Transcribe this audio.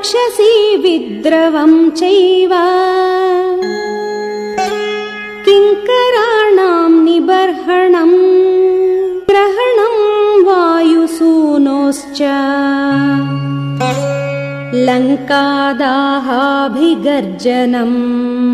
राक्षसी विद्रवम् चैव। किङ्कराणाम् निबर्हणम् ग्रहणम् वायुसूनोश्च। लङ्कादाहाभिगर्जनम्।